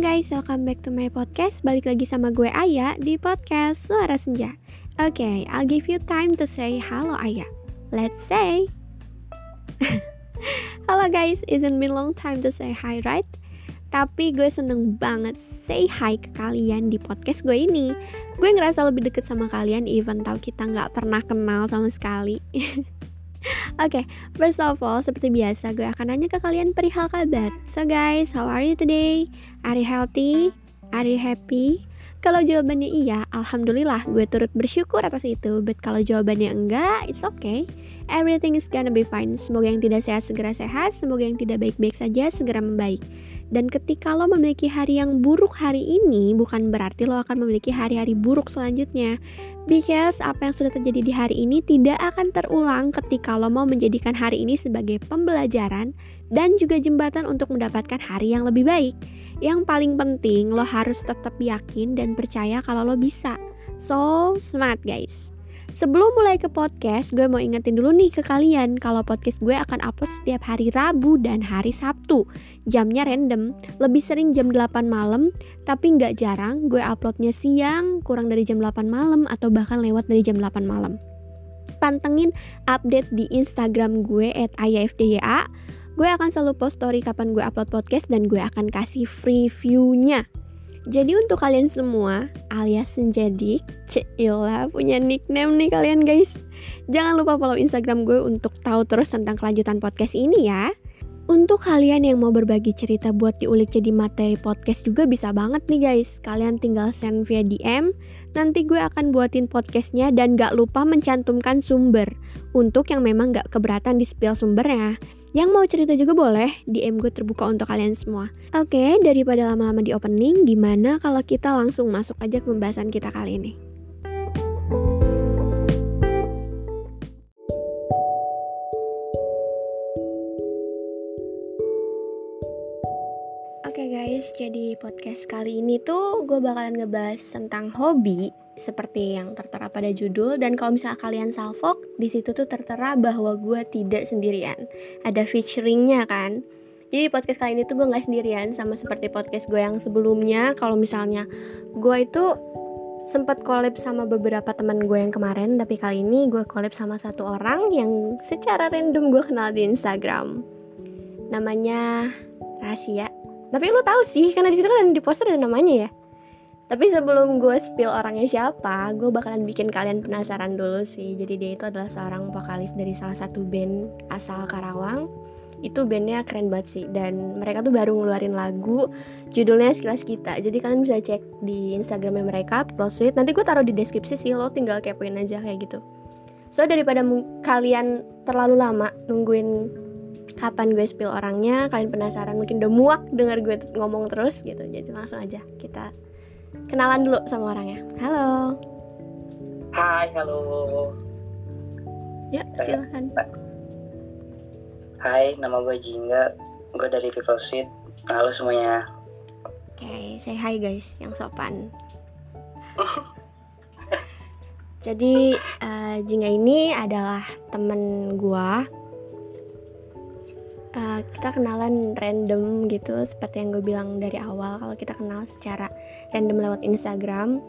guys, welcome back to my podcast. Balik lagi sama gue Aya di podcast Suara Senja. Oke, okay, I'll give you time to say halo Aya. Let's say. halo guys, isn't been long time to say hi, right? Tapi gue seneng banget say hi ke kalian di podcast gue ini. Gue ngerasa lebih deket sama kalian even tau kita nggak pernah kenal sama sekali. Oke, okay, first of all, seperti biasa gue akan nanya ke kalian perihal kabar. So guys, how are you today? Are you healthy? Are you happy? Kalau jawabannya iya, alhamdulillah gue turut bersyukur atas itu. But kalau jawabannya enggak, it's okay. Everything is gonna be fine. Semoga yang tidak sehat segera sehat, semoga yang tidak baik-baik saja segera membaik. Dan ketika lo memiliki hari yang buruk hari ini, bukan berarti lo akan memiliki hari-hari buruk selanjutnya. Because apa yang sudah terjadi di hari ini tidak akan terulang ketika lo mau menjadikan hari ini sebagai pembelajaran dan juga jembatan untuk mendapatkan hari yang lebih baik. Yang paling penting, lo harus tetap yakin dan percaya kalau lo bisa. So smart guys. Sebelum mulai ke podcast, gue mau ingetin dulu nih ke kalian kalau podcast gue akan upload setiap hari Rabu dan hari Sabtu. Jamnya random, lebih sering jam 8 malam, tapi nggak jarang gue uploadnya siang, kurang dari jam 8 malam, atau bahkan lewat dari jam 8 malam. Pantengin update di Instagram gue at ayafdya. Gue akan selalu post story kapan gue upload podcast dan gue akan kasih free view-nya. Jadi untuk kalian semua alias Senjadik, Cila punya nickname nih kalian guys. Jangan lupa follow Instagram gue untuk tahu terus tentang kelanjutan podcast ini ya. Untuk kalian yang mau berbagi cerita buat diulik jadi materi podcast juga bisa banget nih guys. Kalian tinggal send via DM, nanti gue akan buatin podcastnya dan gak lupa mencantumkan sumber. Untuk yang memang gak keberatan di spill sumbernya. Yang mau cerita juga boleh, DM gue terbuka untuk kalian semua. Oke, daripada lama-lama di opening, gimana kalau kita langsung masuk aja ke pembahasan kita kali ini? Guys, jadi podcast kali ini tuh gue bakalan ngebahas tentang hobi seperti yang tertera pada judul dan kalau misalnya kalian salvok di situ tuh tertera bahwa gue tidak sendirian. Ada featuringnya kan. Jadi podcast kali ini tuh gue nggak sendirian sama seperti podcast gue yang sebelumnya. Kalau misalnya gue itu sempat collab sama beberapa teman gue yang kemarin, tapi kali ini gue collab sama satu orang yang secara random gue kenal di Instagram. Namanya Rahasia tapi lu tahu sih karena di situ kan di poster ada namanya ya tapi sebelum gue spill orangnya siapa, gue bakalan bikin kalian penasaran dulu sih. Jadi dia itu adalah seorang vokalis dari salah satu band asal Karawang. Itu bandnya keren banget sih. Dan mereka tuh baru ngeluarin lagu, judulnya Sekilas Kita. Jadi kalian bisa cek di Instagramnya mereka, Sweet. Nanti gue taruh di deskripsi sih, lo tinggal kepoin aja kayak gitu. So daripada kalian terlalu lama nungguin kapan gue spill orangnya kalian penasaran mungkin udah muak dengar gue ngomong terus gitu. Jadi langsung aja kita kenalan dulu sama orangnya. Halo. Hai halo. Ya silahkan hai nama gue Jingga. Gue dari People Sweet halo semuanya. Oke okay, say hi guys yang sopan. Jadi uh, Jingga ini adalah temen gue uh, kita kenalan random gitu seperti yang gue bilang dari awal kalau kita kenal secara random lewat Instagram.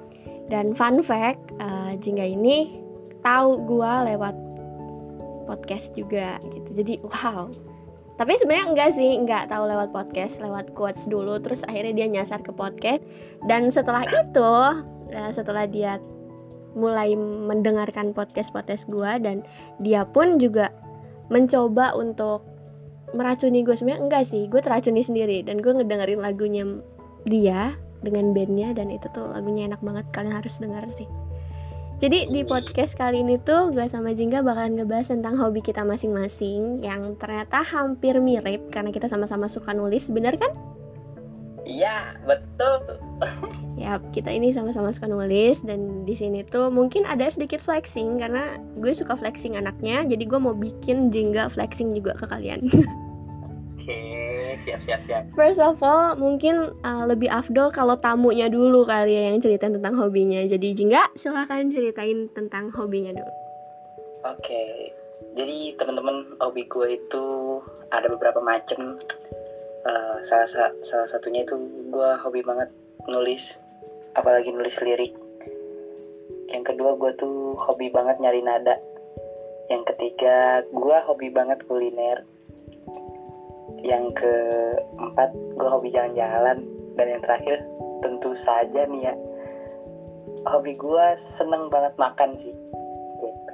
Dan fun fact uh, Jingga ini tahu gue lewat podcast juga gitu. Jadi wow. Tapi sebenarnya enggak sih enggak tahu lewat podcast lewat quotes dulu terus akhirnya dia nyasar ke podcast. Dan setelah itu uh, setelah dia mulai mendengarkan podcast podcast gue dan dia pun juga mencoba untuk meracuni gue sebenarnya enggak sih gue teracuni sendiri dan gue ngedengerin lagunya dia dengan bandnya dan itu tuh lagunya enak banget kalian harus denger sih jadi di podcast kali ini tuh gue sama Jingga bakalan ngebahas tentang hobi kita masing-masing yang ternyata hampir mirip karena kita sama-sama suka nulis, bener kan? Iya, betul. ya, kita ini sama-sama suka nulis dan di sini tuh mungkin ada sedikit flexing karena gue suka flexing anaknya, jadi gue mau bikin Jingga flexing juga ke kalian. Oke, siap siap siap. First of all, mungkin uh, lebih afdol kalau tamunya dulu kali ya yang cerita tentang hobinya. Jadi Jingga, silahkan ceritain tentang hobinya dulu. Oke, jadi teman-teman hobi gue itu ada beberapa macam. Eh, salah sa- salah satunya itu gue hobi banget nulis apalagi nulis lirik yang kedua gue tuh hobi banget nyari nada yang ketiga gue hobi banget kuliner yang keempat gue hobi jalan-jalan. Dan yang terakhir tentu saja nih ya hobi gue seneng banget makan sih. Gitu.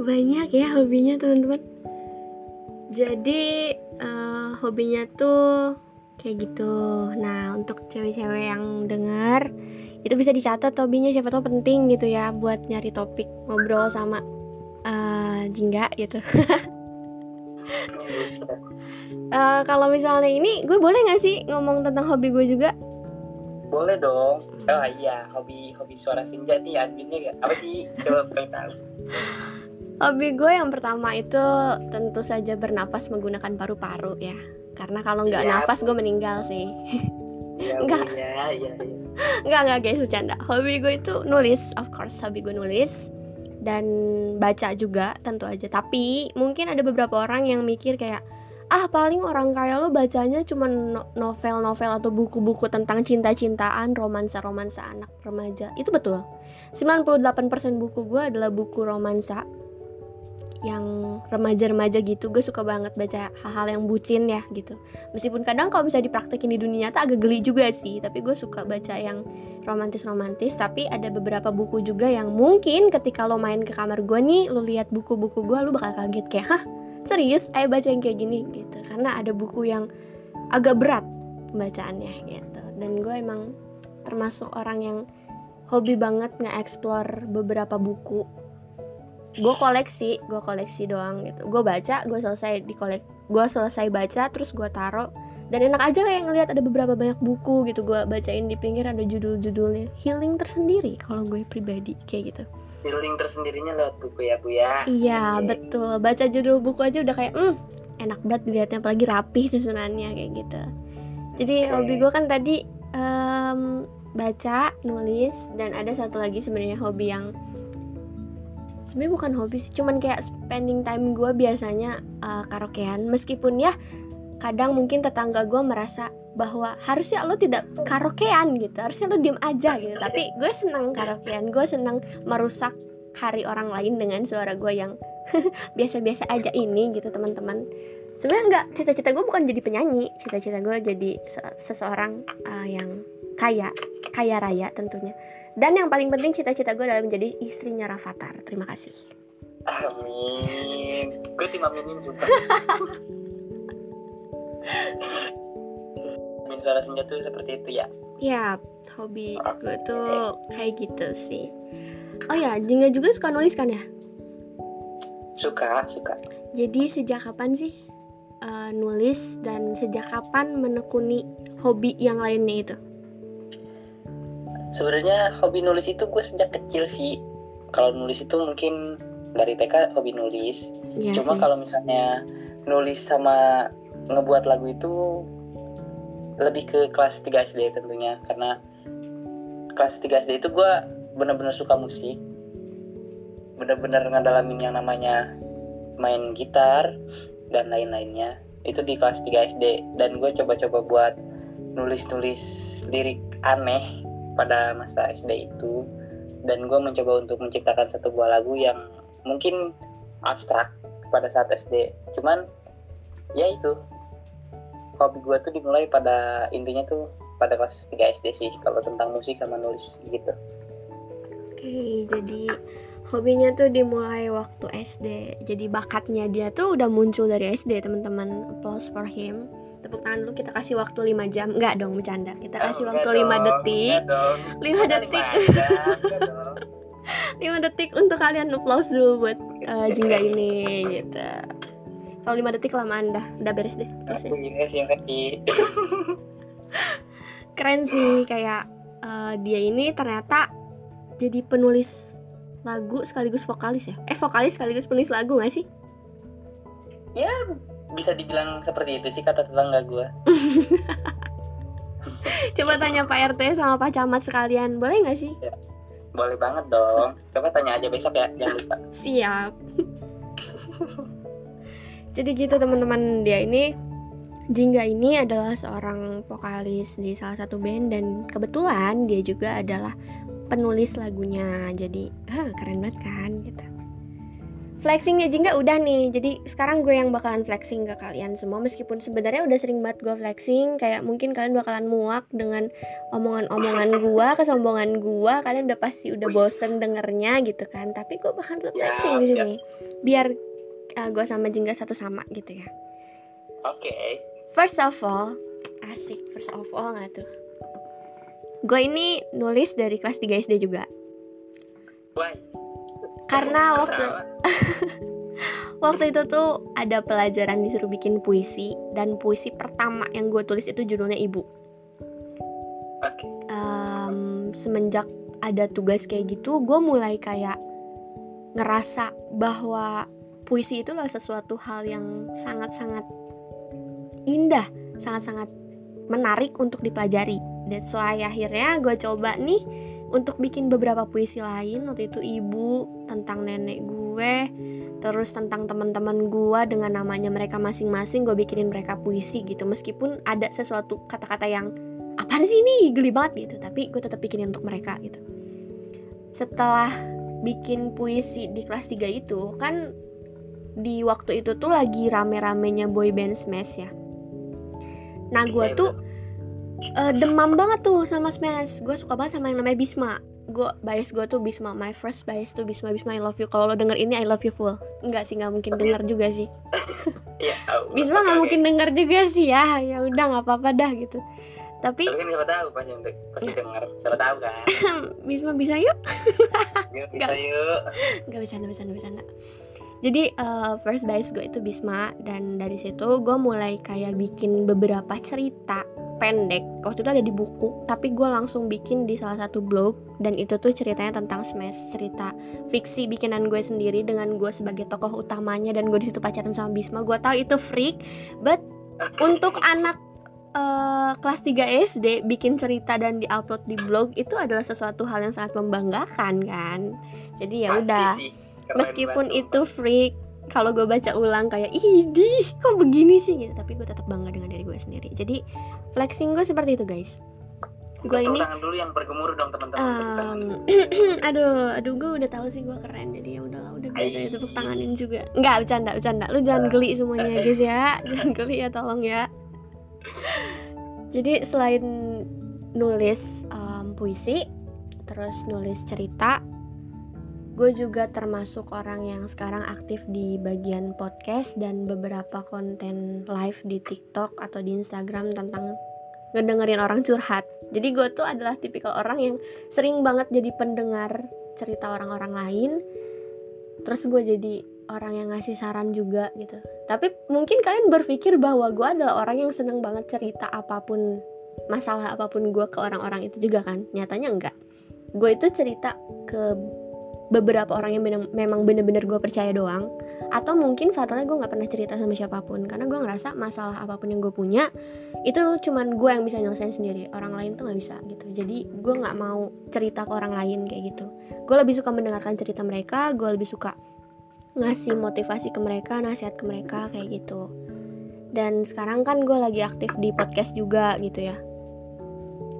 banyak ya hobinya teman-teman. Jadi eh, hobinya tuh kayak gitu. Nah untuk cewek-cewek yang denger itu bisa dicatat hobinya. Siapa tahu penting gitu ya buat nyari topik ngobrol sama eh, jingga gitu Eh, kalau misalnya ini gue boleh nggak sih ngomong tentang hobi gue juga boleh dong oh iya hobi hobi suara senja nih adminnya gak apa sih coba pengen tahu Hobi gue yang pertama itu tentu saja bernapas menggunakan paru-paru ya. Karena kalau nggak Iya. nafas gue meninggal sih. Iya, Enggak. iya, iya, iya. Nggak nggak guys bercanda. Hobi gue itu nulis, of course hobi gue nulis dan baca juga tentu aja. Tapi mungkin ada beberapa orang yang mikir kayak ah paling orang kaya lo bacanya cuma no- novel-novel atau buku-buku tentang cinta-cintaan, romansa-romansa anak remaja. Itu betul. 98% buku gue adalah buku romansa yang remaja-remaja gitu gue suka banget baca hal-hal yang bucin ya gitu. Meskipun kadang kalau bisa dipraktekin di dunia nyata agak geli juga sih tapi gue suka baca yang romantis-romantis. Tapi ada beberapa buku juga yang mungkin ketika lo main ke kamar gue nih lo lihat buku-buku gue lo bakal kaget kayak hah serius? Ayo baca yang kayak gini gitu. Karena ada buku yang agak berat pembacaannya gitu. Dan gue emang termasuk orang yang hobi banget nge-explore beberapa buku gue koleksi gue koleksi doang gitu. Gue baca gue selesai di kolek gue selesai baca terus gue taro. Dan enak aja kayak ngelihat ada beberapa banyak buku gitu gue bacain di pinggir ada judul-judulnya. Healing tersendiri kalau gue pribadi kayak gitu. Healing tersendirinya lewat buku ya bu ya? Iya Oke. betul. Baca judul buku aja udah kayak hmm enak banget dilihatnya apalagi rapih susunannya kayak gitu. Jadi Oke. hobi gue kan tadi em, baca nulis dan ada satu lagi sebenarnya hobi yang sebenarnya bukan hobi sih cuman kayak spending time gue biasanya uh, karaokean. Meskipun ya kadang mungkin tetangga gue merasa bahwa harusnya lo tidak karaokean gitu harusnya lo diem aja gitu. Tapi gue senang karaokean gue senang merusak hari orang lain dengan suara gue yang biasa-biasa aja ini gitu teman-teman. Sebenarnya enggak cita-cita gue bukan jadi penyanyi cita-cita gue jadi se- seseorang uh, yang kaya kaya raya tentunya dan yang paling penting cita-cita gue adalah menjadi istrinya Rafathar terima kasih. Amin. Gue tim aminin sumpah Amin suara senja tuh seperti itu ya. Ya hobi gue tuh kayak gitu sih. Oh ya Jingga juga suka nulis kan ya? Suka suka. Jadi sejak kapan sih uh, nulis dan sejak kapan menekuni hobi yang lainnya itu sebenarnya hobi nulis itu gue sejak kecil sih. Kalau nulis itu mungkin dari TK hobi nulis. Ya cuma kalau misalnya nulis sama ngebuat lagu itu lebih ke kelas 3 SD tentunya. Karena kelas 3 SD itu gue bener-bener suka musik. Bener-bener ngedalamin yang namanya main gitar dan lain-lainnya. Itu di kelas 3 SD dan gue coba-coba buat nulis-nulis lirik aneh pada masa SD itu dan gue mencoba untuk menciptakan satu buah lagu yang mungkin abstrak pada saat SD cuman ya itu hobi gue tuh dimulai pada intinya tuh pada kelas 3 SD sih kalau tentang musik sama nulis gitu Oke, jadi hobinya tuh dimulai waktu SD. Jadi bakatnya dia tuh udah muncul dari SD, teman-teman. Applause for him. Tepuk tangan dulu kita kasih waktu 5 jam. Enggak dong, bercanda. Kita kasih Oh, waktu enggak 5 dong, detik. enggak dong. 5 Masa detik. lima jam? Enggak dong. 5 detik untuk kalian applause dulu buat uh, Jingga ini gitu. Kalau 5 detik kelamaan dah, udah beres deh. Terus ya. Sih yang. Keren sih kayak uh, dia ini ternyata jadi penulis lagu sekaligus vokalis ya. Eh, vokalis sekaligus penulis lagu gak sih? Bisa dibilang seperti itu sih kata tetangga gue. Coba tanya Pak RT sama Pak Camat sekalian, boleh nggak sih? Boleh banget dong. Coba tanya aja besok ya, jangan lupa. Siap. Jadi gitu teman-teman dia ini Jingga ini adalah seorang vokalis di salah satu band dan kebetulan dia juga adalah penulis lagunya. Jadi, ah, keren banget kan gitu. Flexingnya Jingga udah nih. Jadi sekarang gue yang bakalan flexing ke kalian semua meskipun sebenarnya udah sering banget gue flexing kayak mungkin kalian bakalan muak dengan omongan-omongan gue, kesombongan gue. Kalian udah pasti udah bosen dengernya gitu kan. Tapi gue bakalan tetap Ya, flexing di sini. Biar uh, gue sama Jingga satu sama gitu ya. Oke. First of all, asik first of all nggak tuh? Gue ini nulis dari kelas 3 SD juga. Why? Karena waktu waktu itu tuh ada pelajaran disuruh bikin puisi dan puisi pertama yang gue tulis itu judulnya Ibu. Oke. Em, semenjak ada tugas kayak gitu, gue mulai kayak ngerasa bahwa puisi itu adalah sesuatu hal yang sangat-sangat indah, sangat-sangat menarik untuk dipelajari. That's why akhirnya gue coba nih untuk bikin beberapa puisi lain waktu itu ibu tentang nenek gue terus tentang teman-teman gue dengan namanya mereka masing-masing gue bikinin mereka puisi gitu. Meskipun ada sesuatu kata-kata yang apaan sih ini? Geli banget gitu. Tapi gue tetap bikinin untuk mereka gitu. Setelah bikin puisi di kelas 3 itu kan di waktu itu tuh lagi rame-ramenya boy band Smash ya. Nah gue Iya, tuh eh, demam banget tuh sama Smash gue suka banget sama yang namanya Bisma. Gue bias gue tuh Bisma. My first bias tuh Bisma. Bisma I love you. Kalau lo denger ini I love you full. Enggak sih nggak mungkin denger juga sih. Oh, Bisma nggak mungkin denger juga sih ya. Ya udah nggak apa-apa dah gitu. Tapi Tapi kan siapa tahu pasti pasti dengar. Siapa tahu kan. Bisma bisa yuk? Yuk Nggak. yuk. nggak bercanda bercanda bercanda. Jadi eh, first bias gue itu Bisma. Dan dari situ gue mulai kayak bikin beberapa cerita pendek. Waktu itu ada di buku tapi gue langsung bikin di salah satu blog dan itu tuh ceritanya tentang smash cerita fiksi bikinan gue sendiri dengan gue sebagai tokoh utamanya dan gue di situ pacaran sama Bisma. Gue tahu itu freak but untuk anak eh, kelas 3 SD bikin cerita dan diupload di blog itu adalah sesuatu hal yang sangat membanggakan kan? Jadi ya udah. meskipun banget, itu freak kalau gue baca ulang kayak idih kok begini sih? Gitu. Tapi gue tetap bangga dengan diri gue sendiri. Jadi flexing gue seperti itu guys. Gue ini tangan dulu yang bergemuruh dong teman-teman. Um, aduh aduh gue udah tahu sih gue keren. Jadi ya udahlah udah biasa ya tepuk tanganin juga. Nggak bercanda bercanda. Lu jangan geli semuanya guys ya. Jangan geli ya tolong ya. Jadi selain nulis um, puisi terus nulis cerita gue juga termasuk orang yang sekarang aktif di bagian podcast dan beberapa konten live di TikTok atau di Instagram tentang ngedengerin orang curhat. Jadi gue tuh adalah tipikal orang yang sering banget jadi pendengar cerita orang-orang lain. Terus gue jadi orang yang ngasih saran juga gitu. Tapi mungkin kalian berpikir bahwa gue adalah orang yang seneng banget cerita apa pun masalah apa pun gue ke orang-orang itu juga kan. Nyatanya enggak. Gue itu cerita ke beberapa orang yang bener- memang bener-bener gue percaya doang. Atau mungkin fatalnya gue nggak pernah cerita sama siapa pun. Karena gue ngerasa masalah apa pun yang gue punya itu cuman gue yang bisa nyelesain sendiri. Orang lain tuh nggak bisa gitu. Jadi gue nggak mau cerita ke orang lain kayak gitu. Gue lebih suka mendengarkan cerita mereka gue lebih suka ngasih motivasi ke mereka nasihat ke mereka kayak gitu. Dan sekarang kan gue lagi aktif di podcast juga gitu ya.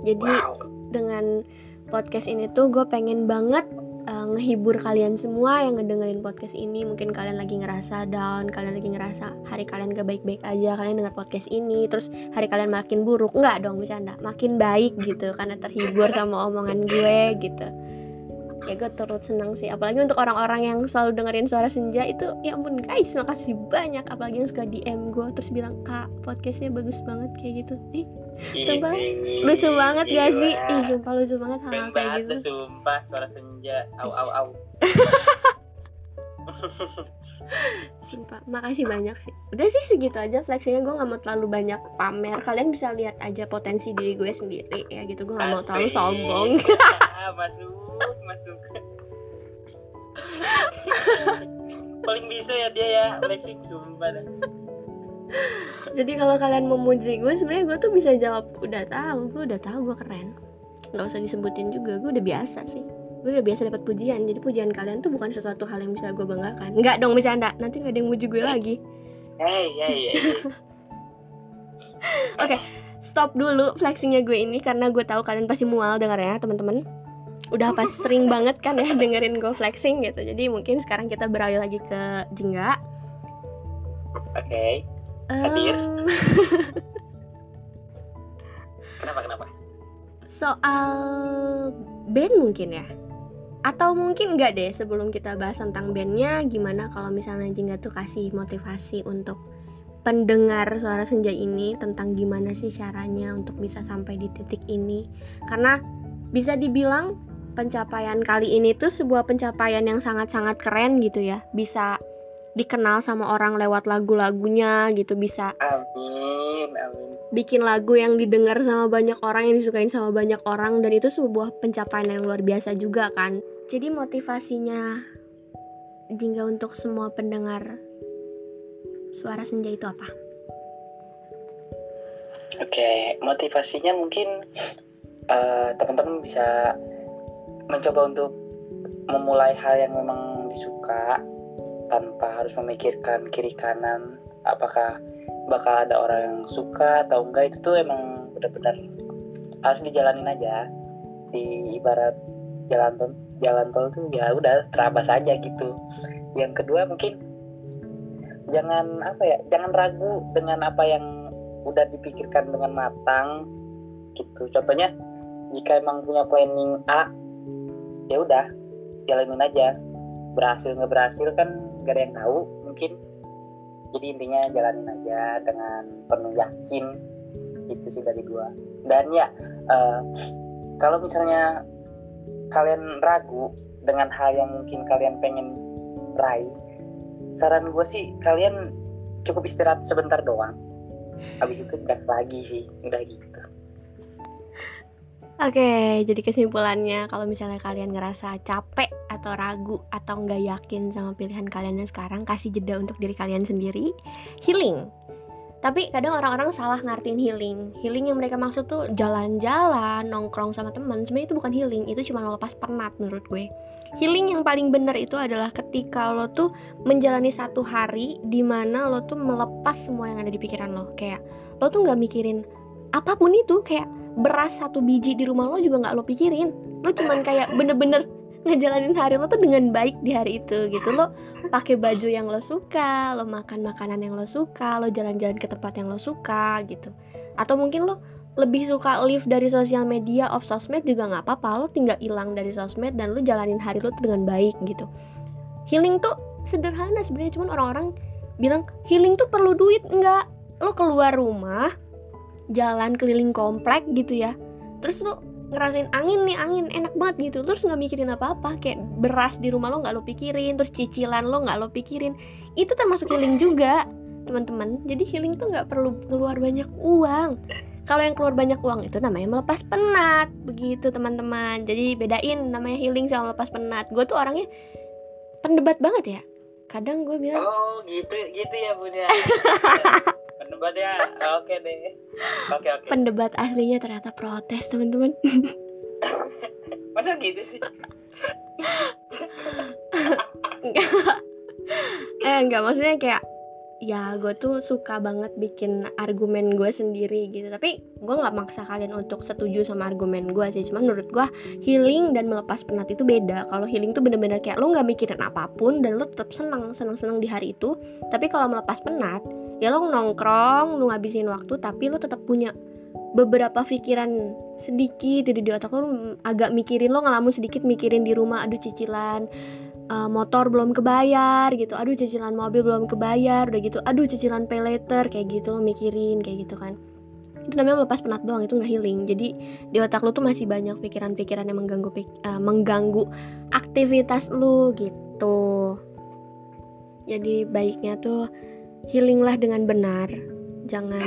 Jadi Wow. dengan podcast ini tuh gue pengen banget uh, ngehibur kalian semua yang ngedengerin podcast ini. Mungkin kalian lagi ngerasa down kalian lagi ngerasa hari kalian gak baik-baik aja kalian denger podcast ini terus hari kalian makin buruk. Nggak dong bercanda. Makin baik gitu karena terhibur sama omongan gue gitu. Ya gue turut senang sih. Apalagi untuk orang-orang yang selalu dengerin suara senja itu ya ampun guys makasih banyak. Apalagi yang suka DM gue terus bilang kak podcastnya bagus banget kayak gitu. Ih Sumpah, Ih, lucu banget gak sih ih sumpah lucu banget Keren kayak gitu sumpah suara senja. Au au au. Sumpah, makasih banyak sih. Udah sih segitu aja flexingnya gue nggak mau terlalu banyak pamer. Kalian bisa lihat aja potensi diri gue sendiri ya gitu. Gue nggak mau terlalu sombong. Ah, masuk, masuk. Paling bisa ya dia ya, flexing sumpah. Jadi kalau kalian memuji gue, sebenarnya gue tuh bisa jawab udah tahu, gue udah tahu gue keren. Gak usah disebutin juga, gue udah biasa sih. Gue udah biasa dapat pujian. Jadi pujian kalian tuh bukan sesuatu hal yang bisa gue banggakan. Nggak dong bercanda. Nanti nggak ada yang muji gue lagi. Hey, hey, hey. Oke, stop dulu flexingnya gue ini karena gue tahu kalian pasti mual denger ya teman-teman. Udah pas sering banget kan ya dengerin gue flexing gitu. Jadi mungkin sekarang kita beralih lagi ke Jingga. Oke. Hadir. Kenapa kenapa? soal band mungkin ya atau mungkin enggak deh sebelum kita bahas tentang bandnya gimana kalau misalnya Jingga tuh kasih motivasi untuk pendengar suara senja ini tentang gimana sih caranya untuk bisa sampai di titik ini karena bisa dibilang pencapaian kali ini tuh sebuah pencapaian yang sangat-sangat keren gitu ya bisa dikenal sama orang lewat lagu-lagunya gitu bisa Amin, amin. bikin lagu yang didengar sama banyak orang yang disukain sama banyak orang dan itu sebuah pencapaian yang luar biasa juga kan jadi motivasinya Jingga untuk semua pendengar suara senja itu apa? Oke, motivasinya mungkin eh, teman-teman bisa mencoba untuk memulai hal yang memang disuka tanpa harus memikirkan kiri kanan apakah bakal ada orang yang suka atau enggak itu tuh emang benar-benar harus dijalanin aja. Di ibarat jalan tol jalan tol tuh ya udah terabas aja gitu. Yang kedua mungkin jangan apa ya jangan ragu dengan apa yang udah dipikirkan dengan matang gitu. Contohnya jika emang punya planning A ya udah jalanin aja. Berhasil nggak berhasil kan gak ada yang tahu mungkin jadi intinya jalanin aja dengan penuh yakin. Itu sih dari gua. Dan ya eh, kalau misalnya kalian ragu dengan hal yang mungkin kalian pengen raih saran gue sih kalian cukup istirahat sebentar doang. Habis itu gas lagi sih udah gitu. Oke, jadi kesimpulannya kalau misalnya kalian ngerasa capek atau ragu atau nggak yakin sama pilihan kalian yang sekarang, kasih jeda untuk diri kalian sendiri, healing. Tapi kadang orang-orang salah ngartiin healing. Healing yang mereka maksud tuh jalan-jalan, nongkrong sama teman. Sebenarnya itu bukan healing, itu cuma lepas penat menurut gue. Healing yang paling benar itu adalah ketika lo tuh menjalani satu hari di mana lo tuh melepas semua yang ada di pikiran lo. Kayak lo tuh nggak mikirin apa pun itu, kayak beras satu biji di rumah lo juga nggak lo pikirin. Lo cuman kayak bener-bener ngejalanin hari lo tuh dengan baik di hari itu gitu. Lo pakai baju yang lo suka lo makan makanan yang lo suka lo jalan-jalan ke tempat yang lo suka gitu. Atau mungkin lo lebih suka live dari sosial media off sosmed juga nggak apa-apa. Lo tinggal hilang dari sosmed dan lo jalanin hari lo tuh dengan baik gitu. Healing tuh sederhana sebenarnya cuman orang-orang bilang healing tuh perlu duit. Enggak lo keluar rumah jalan keliling komplek gitu ya. Terus lo ngerasain angin nih angin enak banget gitu. Terus nggak mikirin apa-apa kayak beras di rumah lo nggak lo pikirin terus cicilan lo nggak lo pikirin. Itu termasuk healing juga teman-teman. Jadi healing tuh nggak perlu keluar banyak uang. Kalau yang keluar banyak uang itu namanya melepas penat begitu teman-teman. Jadi bedain namanya healing sama melepas penat. Gue tuh orangnya pendebat banget ya. Kadang gue bilang oh gitu gitu ya bunda pendebat ya. Oke deh. Oke oke. Pendebat aslinya ternyata protes teman-teman. Masa gitu sih? Eh enggak maksudnya kayak ya gue tuh suka banget bikin argumen gue sendiri gitu. Tapi gue nggak maksa kalian untuk setuju sama argumen gue sih. Cuman menurut gue healing dan melepas penat itu beda. Kalau healing tuh bener-bener kayak lo nggak mikirin apa pun dan lo tetap senang senang senang di hari itu. Tapi kalau melepas penat ya lo nongkrong lo ngabisin waktu tapi lo tetap punya beberapa pikiran sedikit jadi di otak lo agak mikirin lo ngelamun sedikit mikirin di rumah aduh cicilan uh, motor belum kebayar gitu. Aduh cicilan mobil belum kebayar udah gitu. Aduh cicilan pay later kayak gitu lo mikirin kayak gitu kan. Itu namanya melepas penat doang itu nggak healing. Jadi di otak lo tuh masih banyak pikiran-pikiran yang mengganggu uh, mengganggu aktivitas lo gitu. Jadi baiknya tuh healing lah dengan benar. Jangan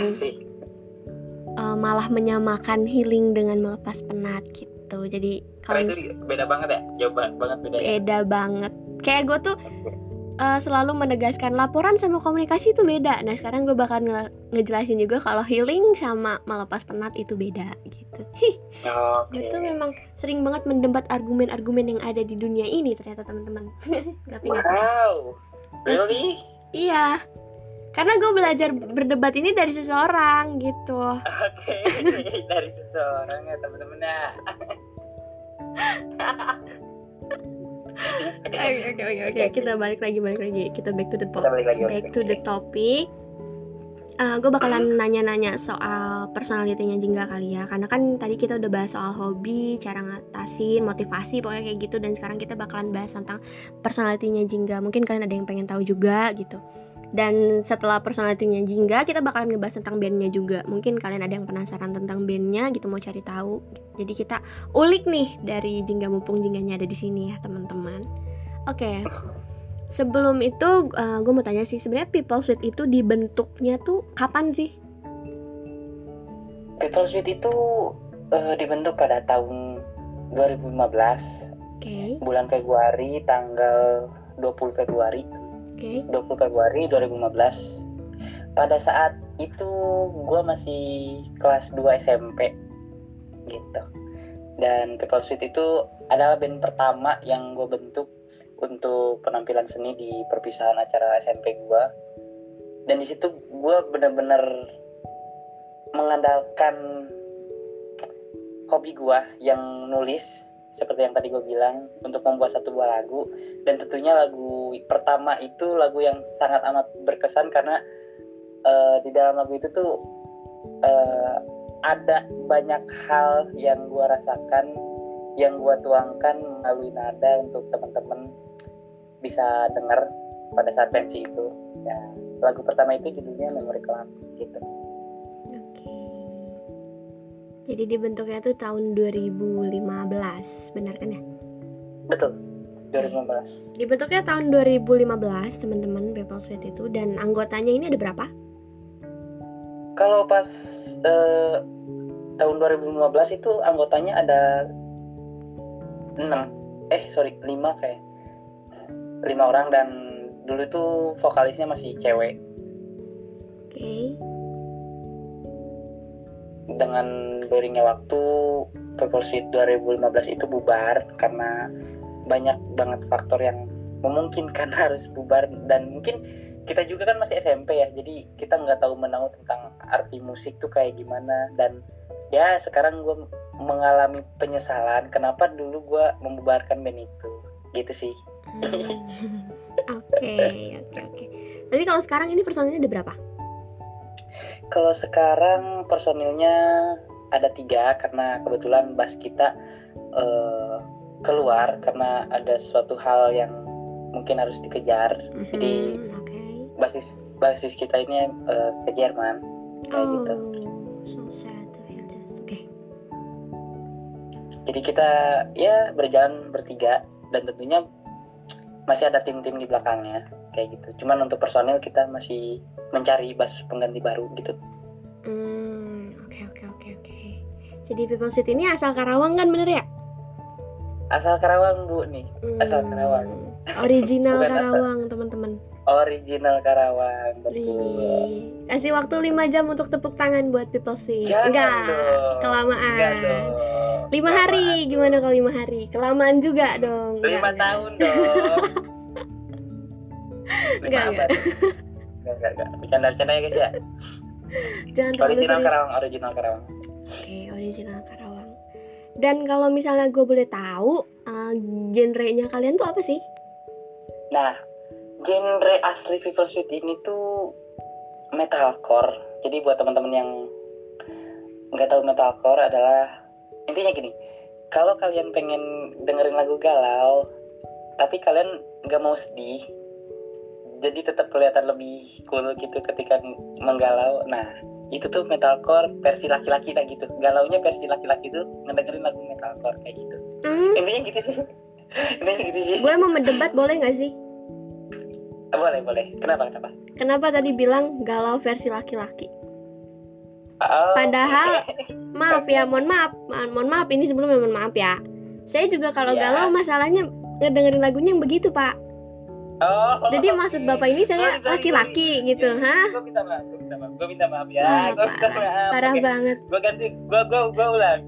uh, malah menyamakan healing dengan melepas penat gitu. Jadi kalau itu beda banget ya? Jauh ba- banget beda ya beda banget. Kayak gue tuh uh, selalu menegaskan laporan sama komunikasi itu beda. Nah sekarang gue bakal nge- ngejelasin juga kalau healing sama melepas penat itu beda gitu. Hih, gue tuh memang sering banget mendebat argumen-argumen yang ada di dunia ini ternyata teman-teman. Tapi wow. Really? Iya karena gue belajar berdebat ini dari seseorang gitu. Oke, dari seseorang ya teman-teman ya. oke oke oke oke. Kita balik lagi balik lagi. Kita back to the balik lagi. back to the topic. Gue bakalan nanya-nanya soal personalitinya Jingga kali ya. Karena kan tadi kita udah bahas soal hobi, cara ngatasin, motivasi pokoknya kayak gitu. Dan sekarang kita bakalan bahas tentang personalitinya Jingga. Mungkin kalian ada yang pengen tahu juga gitu Dan setelah personalitinya Jingga kita bakalan ngebahas tentang bandnya juga. Mungkin kalian ada yang penasaran tentang bandnya gitu mau cari tahu. Jadi kita ulik nih dari Jingga mumpung Jingganya ada di sini ya teman-teman. Oke. Sebelum itu gue mau tanya sih sebenarnya People Suite itu dibentuknya tuh kapan sih? People Suite itu eh, dibentuk pada tahun 2015 Oke, bulan Februari tanggal 20 Februari oke. 20 Februari 2015 pada saat itu gue masih kelas 2 SMP gitu. Dan People Suite itu adalah band pertama yang gue bentuk untuk penampilan seni di perpisahan acara SMP gue dan di situ gue bener-bener mengandalkan hobi gue yang nulis seperti yang tadi gue bilang untuk membuat satu buah lagu dan tentunya lagu pertama itu lagu yang sangat amat berkesan karena eh, di dalam lagu itu tuh eh, ada banyak hal yang gue rasakan yang gue tuangkan melalui nada untuk teman-teman bisa dengar pada saat pensi itu ya lagu pertama itu judulnya Memory Club gitu. Jadi dibentuknya tuh tahun 2015, benar kan ya? betul 2015 Dibentuknya tahun 2015, teman-teman People Suite itu dan anggotanya ini ada berapa? kalau pas eh, tahun 2015 itu anggotanya ada 6 eh sorry 5 kayak 5 orang dan dulu tuh vokalisnya masih cewek Oke. Dengan beriringnya waktu People Suite 2015 itu bubar karena banyak banget faktor yang memungkinkan harus bubar dan mungkin kita juga kan masih SMP ya jadi kita nggak tahu menahu tentang arti musik tuh kayak gimana dan ya sekarang gue mengalami penyesalan kenapa dulu gue membubarkan band itu gitu sih Hmm. Oke, oke, oke. Tapi kalau sekarang ini personilnya ada berapa? Kalau sekarang personilnya ada tiga karena kebetulan bass kita eh, keluar karena ada suatu hal yang mungkin harus dikejar. Jadi Mhm, oke. basis basis kita ini eh, ke Jerman kayak Oh, gitu. so sad to hear this. Oke. Jadi kita ya berjalan bertiga dan tentunya masih ada tim-tim di belakangnya kayak gitu. Cuman untuk personil kita masih mencari bass pengganti baru gitu. Hmm, oke, oke, oke, oke. Jadi People Suite ini asal Karawang kan bener ya? Asal Karawang bu nih, Asal Hmm, Karawang. Original asal. Karawang, teman-teman. original Karawang betul. Wih. Kasih waktu 5 jam untuk tepuk tangan buat People Suite. Jangan Enggak, dong. kelamaan. Enggak dong. Lima Kelamaan. hari, gimana kalau lima hari? Kelamaan juga dong. Lima enggak. tahun dong. Enggak. Enggak, enggak, enggak. Bercanda-bercanda ya guys ya. Jangan terlalu Original serius. Karawang, original Karawang. Oke, original Karawang. Dan kalau misalnya gue boleh tahu, uh, genre-nya kalian tuh apa sih? Nah, genre asli People Suite ini tuh metalcore. Jadi buat teman-teman yang nggak tahu metalcore adalah intinya gini. Kalau kalian pengen dengerin lagu galau, tapi kalian nggak mau sedih, jadi tetap kelihatan lebih cool gitu ketika menggalau. Nah, itu tuh metalcore versi laki-laki lah gitu. Galaunya versi laki-laki tuh ngedengerin lagu metalcore kayak gitu. Hmm, Intinya gitu sih. Intinya gitu sih. gue mau mendebat boleh nggak sih? Boleh, boleh. Kenapa, kenapa? Kenapa tadi bilang galau versi laki-laki? Oh. Padahal maaf ya, mohon maaf, Ma- mohon maaf ini sebelumnya mohon maaf ya. Saya juga kalau Ya. galau masalahnya ngedengerin lagunya yang begitu pak. Oh, Jadi maksud bapak ini saya sorry, laki-laki gitu, hah? Gue minta maaf, gue minta maaf, gue minta maaf ya, Wah, gue minta maaf. Parah Oke, banget. Gue ganti, gue gue gue ulang.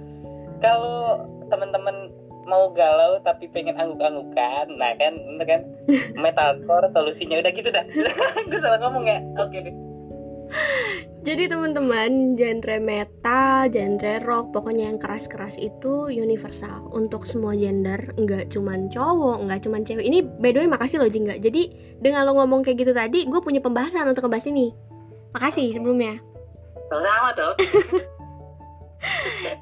Kalau teman-teman mau galau tapi pengen angguk-anggukan nah kan bener kan metalcore solusinya udah gitu dah gue salah ngomong ya oke deh Jadi teman-teman, genre metal, genre rock, pokoknya yang keras-keras itu universal untuk semua gender, nggak cuman cowok, nggak cuman cewek. Ini by the way makasih loh Jingga. Jadi dengan lo ngomong kayak gitu tadi, gue punya pembahasan untuk ngebahas ini. Makasih sebelumnya. sama-sama tuh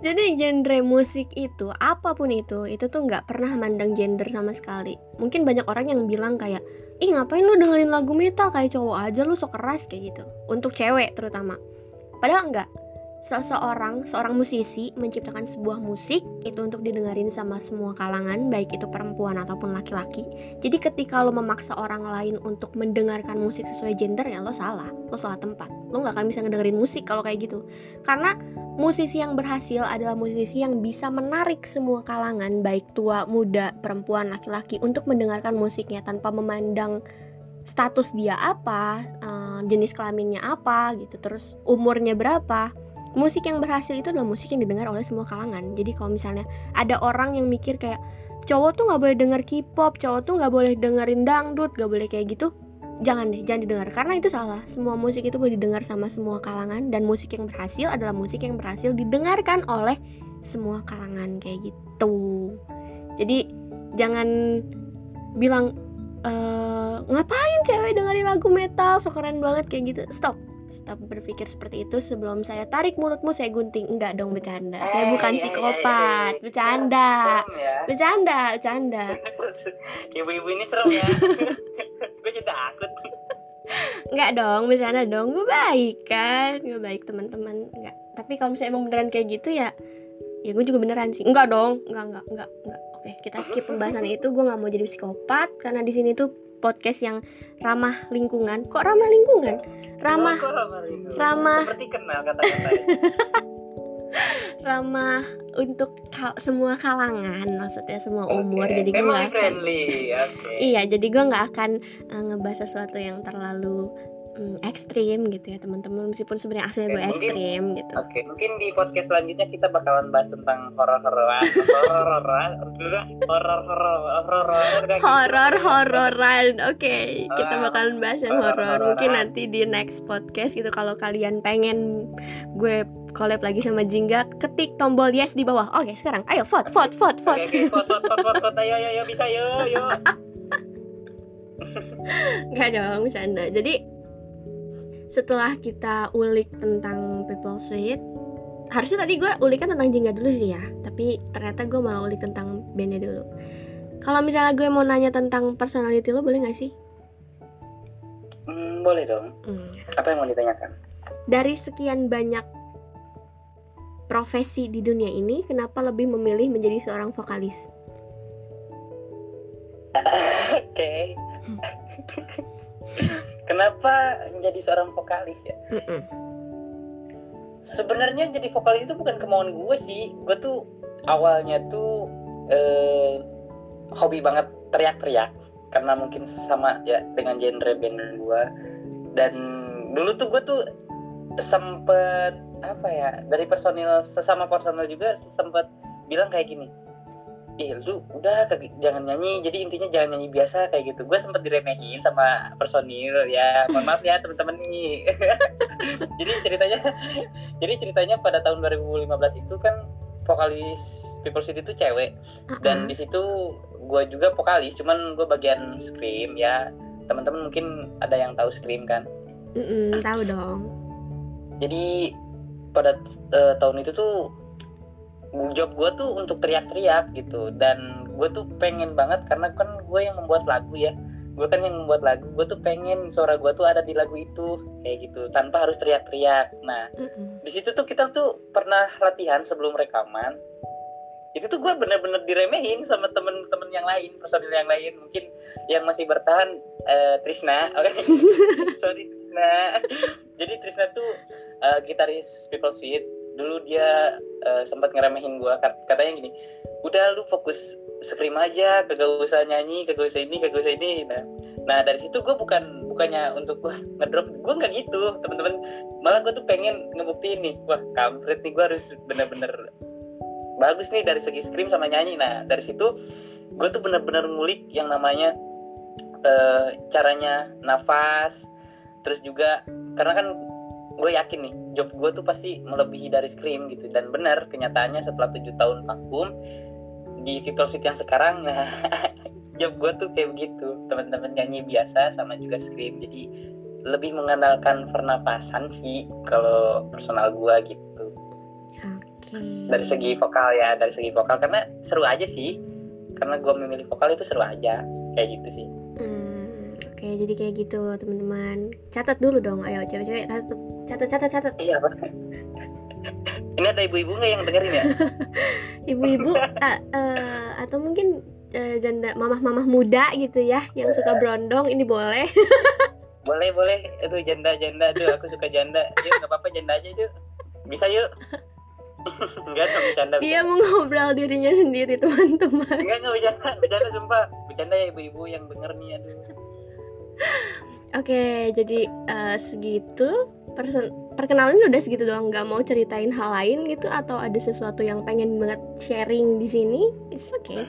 Jadi genre musik itu apa pun itu itu tuh nggak pernah mandang gender sama sekali. Mungkin banyak orang yang bilang kayak ih ngapain lu dengerin lagu metal kayak cowok aja lu sok keras kayak gitu. Untuk cewek terutama. Padahal enggak. Seseorang, seorang musisi menciptakan sebuah musik itu untuk didengarin sama semua kalangan, baik itu perempuan ataupun laki-laki. Jadi ketika lo memaksa orang lain untuk mendengarkan musik sesuai gender ya lo salah, lo salah tempat. Lo nggak akan bisa ngedengerin musik kalau kayak gitu. Karena musisi yang berhasil adalah musisi yang bisa menarik semua kalangan, baik tua, muda, perempuan, laki-laki untuk mendengarkan musiknya tanpa memandang status dia apa, eh, jenis kelaminnya apa gitu, terus umurnya berapa musik yang berhasil itu adalah musik yang didengar oleh semua kalangan. Jadi kalau misalnya ada orang yang mikir kayak cowok tuh nggak boleh denger K-pop cowok tuh nggak boleh dengerin dangdut nggak boleh kayak gitu jangan deh jangan didengar. Karena itu salah. Semua musik itu boleh didengar sama semua kalangan dan musik yang berhasil adalah musik yang berhasil didengarkan oleh semua kalangan kayak gitu. Jadi jangan bilang "Eh, ngapain cewek dengerin lagu metal so keren banget kayak gitu. Stop stop berpikir seperti itu sebelum saya tarik mulutmu saya gunting. Enggak dong bercanda. Saya Eh, bukan iya, iya, psikopat. iya, iya. bercanda. Serem ya. Bercanda bercanda. Ibu-ibu ini serem ya. Gue jadi takut. Enggak dong bercanda dong. Gue baik kan. Gue baik teman-teman. Enggak. Tapi kalau misalnya emang beneran kayak gitu ya ya gue juga beneran sih. Enggak dong. Enggak enggak enggak enggak. Oke kita skip pembahasan itu. Gue nggak mau jadi psikopat karena di sini tuh podcast yang ramah lingkungan. Kok ramah lingkungan? Ramah Kok ramah ramah. seperti kenal kata-kata ramah untuk ka- semua kalangan maksudnya semua umur. Jadi gue family nggak akan friendly oke. Iya jadi gue nggak akan uh, ngebahas sesuatu yang terlalu mm, ekstrim gitu ya teman-teman. Meskipun sebenarnya aslinya gue mungkin- ekstrim gitu. Oke, mungkin di podcast selanjutnya kita bakalan bahas tentang horor-hororan, horor-hororan, horor-horor, gitu. horor hororan oke kita Ah, bakalan bahas yang horor horor-hororan. mungkin nanti di next podcast gitu kalau kalian pengen gue collab lagi sama Jingga ketik tombol yes di bawah. Oke sekarang. Ayo vote vote vote vote. vote, vote, vote, vote, vote, ayo, ayo, bisa, ayo, ayo. Nggak dong, bercanda. Jadi setelah kita ulik tentang People Suite, harusnya tadi gue ulikan tentang Jingga dulu sih ya. Tapi ternyata gue malah ulik tentang bandnya dulu. Kalau misalnya gue mau nanya tentang personality lo, boleh nggak sih? Hmm, boleh dong. Hmm. Apa yang mau ditanyakan? Dari sekian banyak profesi di dunia ini, kenapa lebih memilih menjadi seorang vokalis? Oke. Kenapa menjadi seorang vokalis ya? Mm-mm. Sebenarnya jadi vokalis itu bukan kemauan gue sih. Gue tuh awalnya tuh eh, hobi banget teriak-teriak karena mungkin sama ya dengan genre band gue dan dulu tuh gue tuh sempet apa ya dari personil sesama personil juga sempet bilang kayak gini ih lu udah jangan nyanyi. Jadi intinya jangan nyanyi biasa kayak gitu. Gue sempet diremehin sama personil ya. Mohon maaf ya teman-teman nih. Jadi ceritanya jadi ceritanya pada tahun 2015 itu kan vokalis People City itu cewek. Dan di situ gue juga vokalis cuman gue bagian scream ya. Teman-teman mungkin ada yang tahu scream kan? Mm-mm, tahu dong. jadi pada eh, tahun itu tuh job gue tuh untuk teriak-teriak gitu. Dan gue tuh pengen banget karena kan gue yang membuat lagu ya. Gue kan yang membuat lagu. Gue tuh pengen suara gue tuh ada di lagu itu. Kayak gitu. Tanpa harus teriak-teriak. Nah di situ tuh kita tuh pernah latihan sebelum rekaman. Itu tuh gue bener-bener diremehin sama temen-temen yang lain personil yang lain. Mungkin yang masih bertahan eh, Trisna. Oke. Sorry Trisna. Jadi Trisna tuh eh, gitaris People Sweet dulu dia eh, sempat ngeremehin gue katanya gini udah lu fokus scream aja kagak usah nyanyi kagak usah ini kagak usah ini. Nah, nah dari situ gue bukan bukannya untuk wah ngedrop gue nggak gitu teman-teman. Malah gue tuh pengen ngebuktiin nih wah kampret nih gue harus bener-bener bagus nih dari segi scream sama nyanyi. Nah dari situ gue tuh bener-bener ngulik yang namanya uh, caranya nafas terus juga karena kan gue yakin nih job gue tuh pasti melebihi dari scream gitu. Dan benar kenyataannya setelah tujuh tahun vakum di Victor Fit yang sekarang nah job gue tuh kayak begitu. Teman-teman nyanyi biasa sama juga scream. Jadi lebih mengandalkan pernapasan sih kalau personal gue gitu. Okay. dari segi vokal ya dari segi vokal. Karena seru aja sih. Karena gue memilih vokal itu seru aja. Kayak gitu sih. Hmm, oke. Okay, jadi kayak gitu teman-teman. Catat dulu dong. Ayo cewek-cewek catat catat catat catat. Iya pak. Ini ada ibu-ibu nggak yang dengerin ya? Ibu-ibu uh, uh, atau mungkin uh, janda mamah-mamah muda gitu ya yang suka brondong ini boleh. Boleh boleh. Aduh janda janda aduh aku suka janda. Yuk nggak apa-apa janda aja yuk. Bisa yuk. Enggak sama bercanda Dia mau ngobrol dirinya sendiri teman-teman. Enggak enggak bercanda Bercanda sumpah. Bercanda ya ibu-ibu yang denger nih aduh. Oke jadi uh, segitu person perkenalan udah segitu doang nggak mau ceritain hal lain gitu atau ada sesuatu yang pengen banget sharing di sini? It's okay.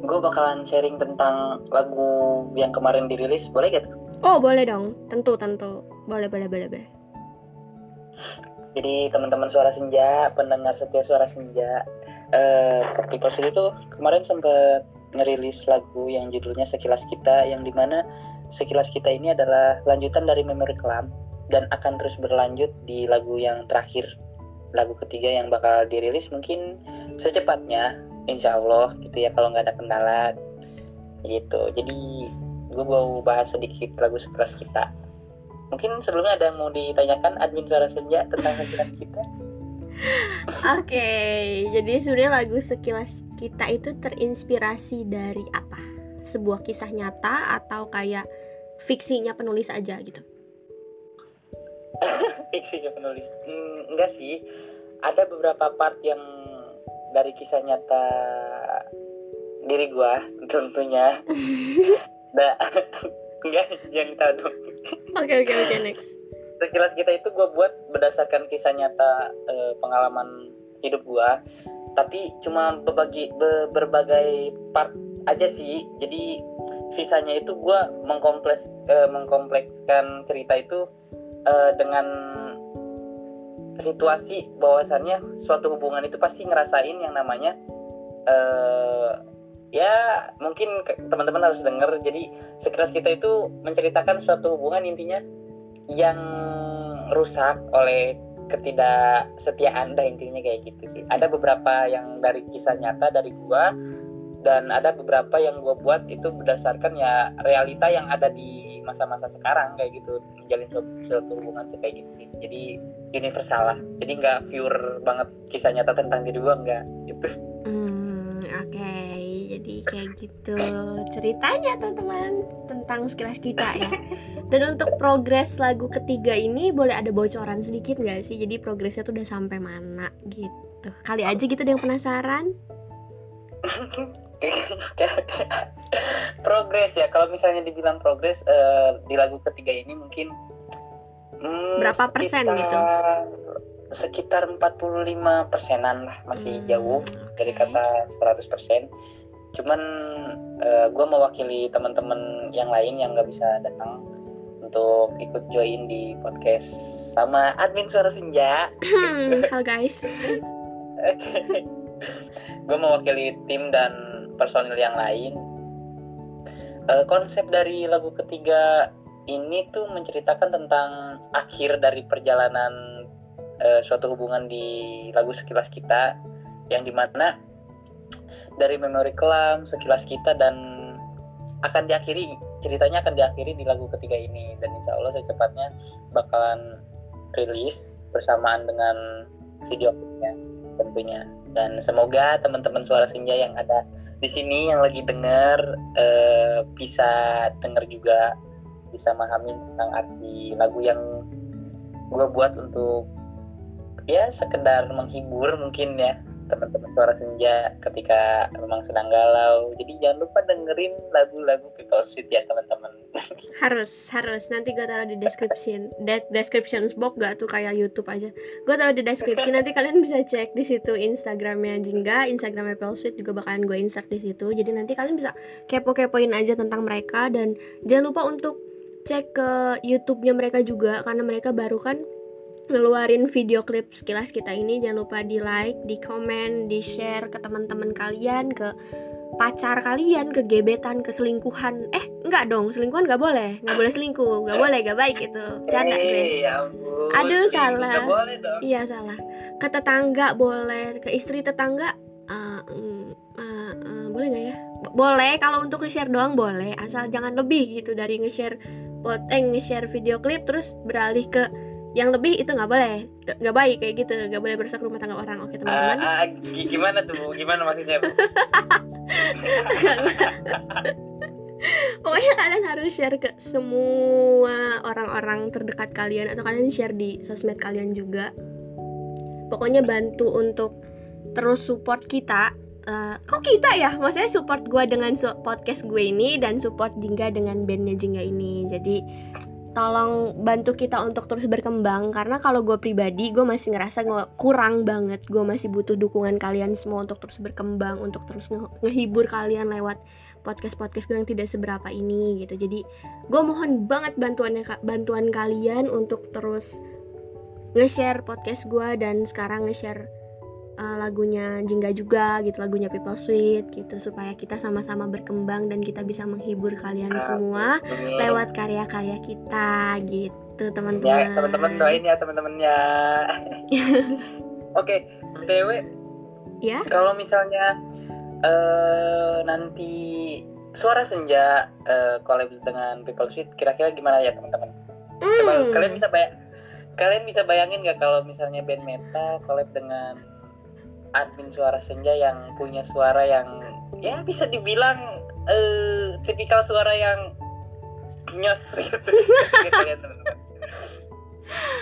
Gue bakalan sharing tentang lagu yang kemarin dirilis boleh gak tuh? Oh boleh dong, tentu tentu, boleh boleh boleh boleh. Jadi teman-teman suara senja, pendengar setia suara senja, uh, People itu kemarin sempat ngerilis lagu yang judulnya Sekilas Kita, yang di mana Sekilas Kita ini adalah lanjutan dari Memory Clam dan akan terus berlanjut di lagu yang terakhir, lagu ketiga yang bakal dirilis mungkin secepatnya insya Allah gitu ya kalau nggak ada kendala gitu. Jadi gue mau bahas sedikit lagu sekelas kita. Mungkin sebelumnya ada yang mau ditanyakan admin suara senja tentang sekilas kita? Oke, okay, jadi sebenarnya lagu sekilas kita itu terinspirasi dari apa? Sebuah kisah nyata atau kayak fiksinya penulis aja gitu? fiksinya penulis, hmm, enggak sih. Ada beberapa part yang dari kisah nyata diri gua tentunya. Nah enggak jangan tahu dong. Oke oke oke next. Sekilas kita itu gue buat berdasarkan kisah nyata eh, pengalaman hidup gua. Tapi cuma berbagi be, berbagai part aja sih. Jadi sisanya itu gue mengkompleks eh, mengkomplekskan cerita itu eh, dengan situasi bahwasannya suatu hubungan itu pasti ngerasain yang namanya uh, ya mungkin teman-teman harus dengar jadi sekeras kita itu menceritakan suatu hubungan intinya yang rusak oleh ketidaksetiaan dah intinya kayak gitu sih. Ada beberapa yang dari kisah nyata dari gua dan ada beberapa yang gua buat itu berdasarkan ya realita yang ada di masa-masa sekarang kayak gitu. Menjalin suatu, hubungan tuh kayak gitu sih. Jadi universal lah. Jadi nggak pure banget kisah nyata tentang diri gue nggak gitu. Hmm, oke. Okay. jadi kayak gitu ceritanya teman-teman tentang sekilas kita ya. Dan untuk progres lagu ketiga ini boleh ada bocoran sedikit nggak sih? Jadi progresnya tuh udah sampai mana gitu. Kali aja gitu ada yang penasaran progres ya kalau misalnya dibilang progres uh, di lagu ketiga ini mungkin hmm, berapa sekitar, persen gitu? Sekitar 45 persenan lah masih hmm, jauh dari kata 100 persen. Cuman uh, eh, gue mewakili teman-teman yang lain yang nggak bisa datang untuk ikut join di podcast sama admin suara senja. Halo guys. Gue mewakili tim dan personil yang lain. Uh, konsep dari lagu ketiga ini tuh menceritakan tentang akhir dari perjalanan uh, suatu hubungan di lagu sekilas kita yang di mana dari memori kelam sekilas kita dan akan diakhiri ceritanya akan diakhiri di lagu ketiga ini. Dan insya Allah secepatnya bakalan rilis bersamaan dengan video tentunya dan semoga teman-teman suara senja yang ada di sini yang lagi dengar uh, bisa dengar juga bisa memahami tentang arti lagu yang gue buat untuk ya sekedar menghibur mungkin ya teman-teman suara senja ketika memang sedang galau. Jadi jangan lupa dengerin lagu-lagu People Sweet ya teman-teman. harus harus. Nanti gue taruh di description. De description box gak tuh? Kayak YouTube aja. Gue taruh di deskripsi nanti kalian bisa cek di situ Instagramnya Jingga Instagramnya People Sweet juga bakalan gue insert di situ. Jadi nanti kalian bisa kepo-kepoin aja tentang mereka. Dan jangan lupa untuk cek ke YouTube-nya mereka juga karena mereka baru kan ngeluarin video klip sekilas kita ini jangan lupa di like, di komen, di share ke teman-teman kalian, ke pacar kalian, ke gebetan, ke selingkuhan. Eh, enggak dong, selingkuhan nggak boleh, nggak boleh selingkuh, nggak boleh, nggak baik itu. Canda gue. Eh, ya ampun. Aduh, salah. Iya salah. Ke tetangga boleh, ke istri tetangga eh, mm, eh, eh, boleh nggak ya? Bo- Boleh, kalau untuk nge-share doang boleh, asal jangan lebih gitu dari nge-share pot, eh nge-share video klip terus beralih ke yang lebih itu nggak boleh, nggak baik kayak gitu, nggak boleh merusak rumah tangga orang. Oke teman-teman. ah, gi- gimana tuh? Gimana maksudnya? Pokoknya kalian harus share ke semua orang-orang terdekat kalian atau kalian share di sosmed kalian juga. Pokoknya bantu untuk terus support kita. Eh, kok kita ya? Maksudnya support gue dengan podcast gue ini dan support Jingga dengan bandnya Jingga ini. Jadi tolong bantu kita untuk terus berkembang. Karena kalau gue pribadi gue masih ngerasa gue kurang banget. Gue masih butuh dukungan kalian semua untuk terus berkembang untuk terus nge- ngehibur kalian lewat podcast podcast gue yang tidak seberapa ini gitu. Jadi gue mohon banget bantuannya bantuan kalian untuk terus nge-share podcast gue dan sekarang nge-share uh, lagunya Jingga juga gitu lagunya People Sweet gitu supaya kita sama-sama berkembang dan kita bisa menghibur kalian Amin. semua lewat karya-karya kita gitu Ya, teman-teman teman-teman doain ya teman-temannya. Oke, BTW ya kalau misalnya eh nanti suara senja eh collab dengan People Sweet kira-kira gimana ya teman-teman? Coba Hmm. kalian bisa bayang kalian bisa bayangin nggak kalau misalnya band metal collab dengan admin suara senja yang punya suara yang ya bisa dibilang eh tipikal suara yang nyos gitu. Gitu teman-teman.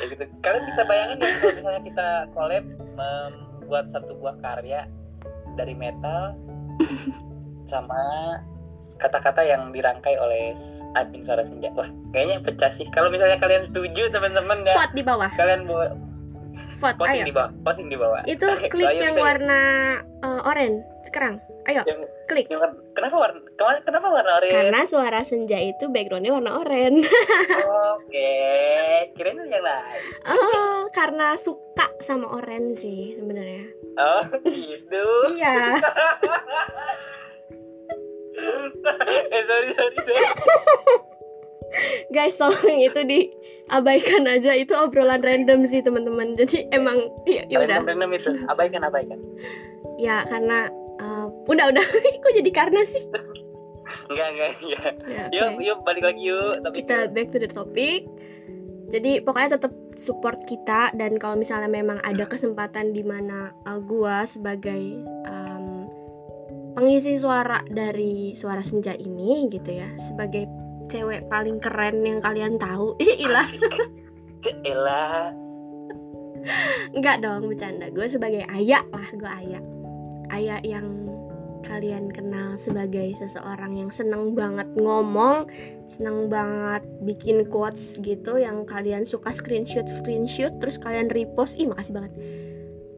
Ya gitu. Kalian bisa bayangin nggak kalau misalnya kita collab membuat satu buah karya dari metal sama kata-kata yang dirangkai oleh admin suara senja. Wah, kayaknya pecah sih. Kalau misalnya kalian setuju teman-teman ya, vote di bawah kalian buat vote voting ayo di bawah, voting di bawah. itu klik ayo, yang warna uh, oranye sekarang ayo yang- klik yang kenapa warna kenapa warna oranye? karena suara senja itu backgroundnya warna oranye Oke, kirain yang lain. oh karena suka sama oranye sih sebenarnya Oh, gitu. iya eh sorry sorry sorry. guys tolong itu diabaikan aja. Itu obrolan random sih teman-teman. Jadi emang ya, ya udah. Random random itu, abaikan abaikan. ya karena uh, udah udah. Kok jadi karena sih? Enggak enggak ya. ya, Yuk yuk balik lagi yuk. Tapi kita back to the topic. Jadi pokoknya tetap support kita. Dan kalau misalnya memang ada kesempatan di mana uh, gua sebagai um, pengisi suara dari suara senja ini gitu ya. Sebagai cewek paling keren yang kalian tahu ilah Elah. Enggak dong, bercanda. Gue sebagai ayah lah, gue ayah. Ayah yang kalian kenal sebagai seseorang yang seneng banget ngomong, seneng banget bikin quotes gitu yang kalian suka screenshot screenshot terus kalian repost. Ih, makasih banget.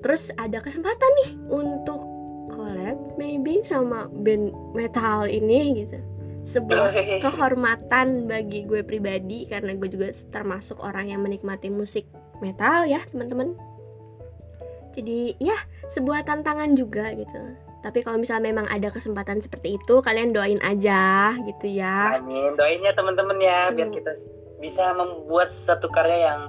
Terus ada kesempatan nih untuk collab maybe sama band metal ini gitu. Sebuah kehormatan bagi gue pribadi karena gue juga termasuk orang yang menikmati musik metal ya teman-teman jadi ya sebuah tantangan juga gitu tapi kalau misalnya memang ada kesempatan seperti itu kalian doain aja gitu ya Amin. Doain ya teman-teman ya biar Semoga. kita bisa membuat satu karya yang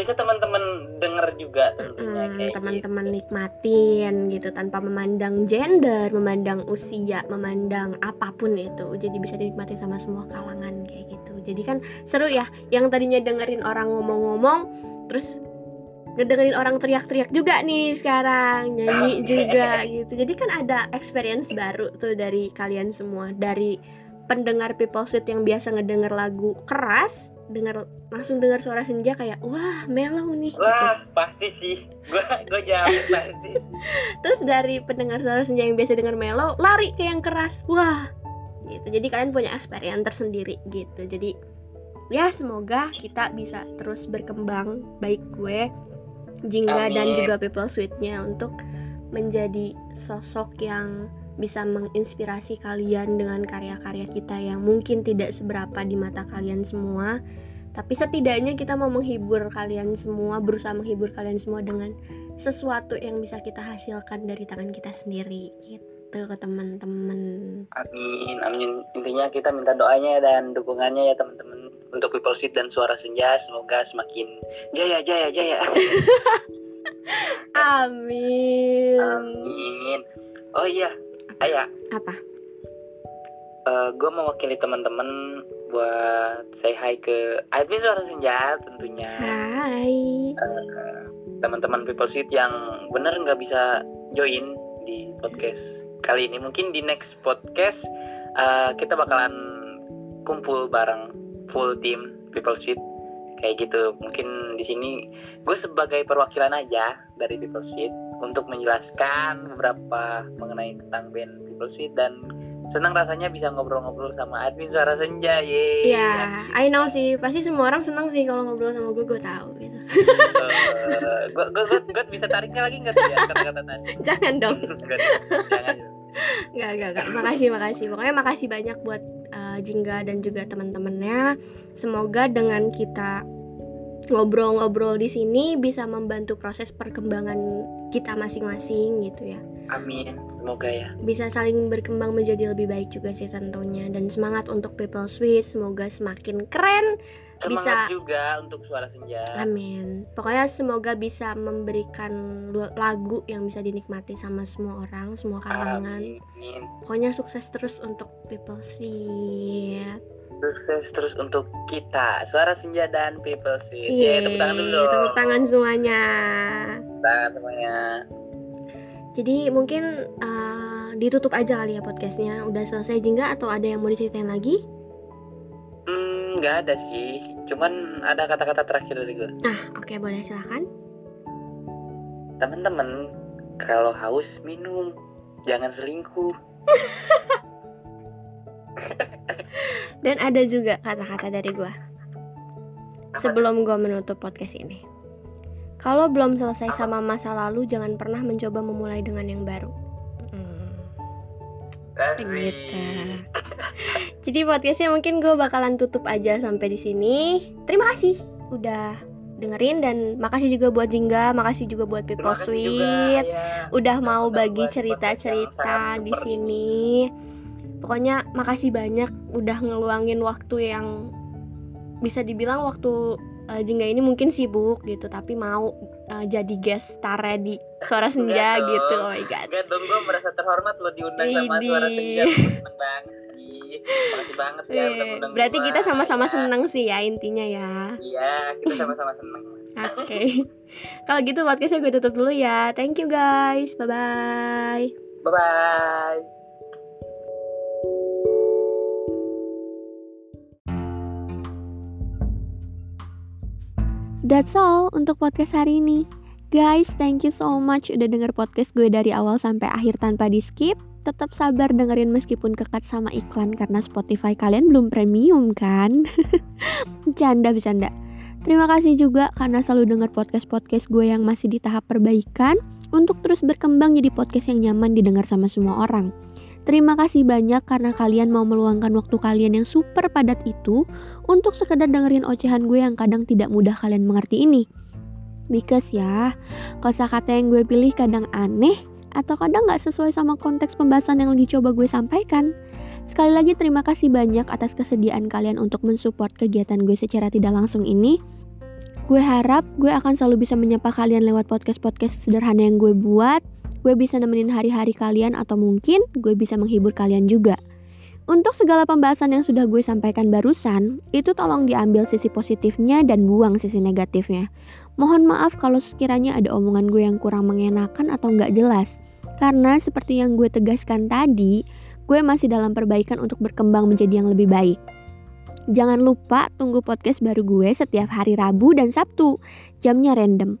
bisa teman-teman denger juga tentunya Mm, kayak teman-teman gitu. nikmatin gitu tanpa memandang gender memandang usia memandang apa pun itu. Jadi bisa dinikmati sama semua kalangan kayak gitu. Jadi kan seru ya yang tadinya dengerin orang ngomong-ngomong terus ngedengerin orang teriak-teriak juga nih sekarang nyanyi juga gitu. Jadi kan ada experience baru tuh dari kalian semua dari pendengar people sweet yang biasa ngedenger lagu keras dengar langsung dengar suara senja kayak wah mellow nih gitu. Wah, pasti sih. Gua gua jamin pasti. terus dari pendengar suara senja yang biasa dengar mellow lari ke yang keras wah gitu jadi kalian punya experience tersendiri gitu jadi ya semoga kita bisa terus berkembang baik gue Jingga dan Amin. juga people sweetnya untuk menjadi sosok yang bisa menginspirasi kalian dengan karya-karya kita yang mungkin tidak seberapa di mata kalian semua tapi setidaknya kita mau menghibur kalian semua berusaha menghibur kalian semua dengan sesuatu yang bisa kita hasilkan dari tangan kita sendiri gitu ke teman-teman Amin, amin. Intinya kita minta doanya dan dukungannya ya teman-teman untuk People Sweet dan Suara Senja semoga semakin jaya jaya jaya. amin Amin. Oh iya, Ayah, apa gue mewakili teman-teman buat say hi ke admin Suara Senja tentunya. hai Teman-teman People Sweet yang bener nggak bisa join di podcast kali ini. Mungkin di next podcast eh, kita bakalan kumpul bareng full team People Sweet kayak gitu. Mungkin di sini gue sebagai perwakilan aja dari People Sweet untuk menjelaskan beberapa mengenai tentang band People Sweet dan senang rasanya bisa ngobrol-ngobrol sama admin suara senja ye ya I know sih. Pasti semua orang seneng sih kalau ngobrol sama gue gue tahu gitu. Gue gue gue bisa tariknya lagi nggak tuh ya kata-kata tadi? Jangan dong. Nggak, jangan Gak, gak, gak. Makasih, makasih. Pokoknya makasih banyak buat uh, Jingga dan juga teman-temannya. Semoga dengan kita ngobrol-ngobrol di sini bisa membantu proses perkembangan kita masing-masing gitu ya. amin semoga ya Bisa saling berkembang menjadi lebih baik juga sih tentunya. Dan semangat untuk People Swiss semoga semakin keren. semangat Bisa. juga untuk suara senja Amin. Pokoknya semoga bisa memberikan lagu yang bisa dinikmati sama semua orang, semua kalangan. amin Pokoknya sukses terus untuk People Sweet. Sukses terus untuk kita. Suara senja dan people sweet. Yeay, Yeay, tepuk tangan dulu dong. tepuk tangan semuanya. Tepuk tangan semuanya. Jadi mungkin uh, ditutup aja kali ya podcastnya. Udah selesai jingga atau ada yang mau diceritain lagi? hmm nggak ada sih. Cuman ada kata-kata terakhir dari gue Nah, oke boleh silahkan. teman-teman kalau haus minum. Jangan selingkuh Dan ada juga kata-kata dari gua sebelum gua menutup podcast ini. Kalau belum selesai sama masa lalu, jangan pernah mencoba memulai dengan yang baru. Hmm. Gitu. Jadi podcastnya mungkin gue bakalan tutup aja sampai di sini. Terima kasih udah dengerin dan makasih juga buat Jingga, makasih juga buat People Sweet. juga, ya. Udah mau bagi cerita-cerita di sini. Pokoknya makasih banyak udah ngeluangin waktu yang bisa dibilang waktu uh, Jingga ini mungkin sibuk gitu, tapi mau uh, jadi guest star di Suara Senja dong. gitu. Oh my god. Enggak dong, gue merasa terhormat lo diundang sama suara senja Seneng banget sih Makasih banget ya udah ngundang berarti gua. kita sama-sama Ya. seneng sih ya intinya ya. Iya, kita sama-sama seneng Oke. Kalau gitu podcastnya gue tutup dulu ya. Thank you guys. Bye bye. Bye-bye That's all untuk podcast hari ini. Guys, thank you so much udah denger podcast gue dari awal sampai akhir tanpa di skip. Tetap sabar dengerin meskipun kekat sama iklan karena Spotify kalian belum premium kan? Bercanda, bercanda. Terima kasih juga karena selalu denger podcast-podcast gue yang masih di tahap perbaikan untuk terus berkembang jadi podcast yang nyaman didengar sama semua orang. Terima kasih banyak karena kalian mau meluangkan waktu kalian yang super padat itu untuk sekedar dengerin ocehan gue yang kadang tidak mudah kalian mengerti ini. Because ya, kosakata yang gue pilih kadang aneh atau kadang gak sesuai sama konteks pembahasan yang lagi coba gue sampaikan. Sekali lagi terima kasih banyak atas kesediaan kalian untuk mensupport kegiatan gue secara tidak langsung ini. Gue harap gue akan selalu bisa menyapa kalian lewat podcast-podcast sederhana yang gue buat. Gue bisa nemenin hari-hari kalian atau mungkin gue bisa menghibur kalian juga. Untuk segala pembahasan yang sudah gue sampaikan barusan, itu tolong diambil sisi positifnya dan buang sisi negatifnya. Mohon maaf kalau sekiranya ada omongan gue yang kurang mengenakan atau nggak jelas. Karena seperti yang gue tegaskan tadi, gue masih dalam perbaikan untuk berkembang menjadi yang lebih baik. Jangan lupa tunggu podcast baru gue setiap hari Rabu dan Sabtu. Jamnya random,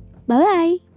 bye-bye.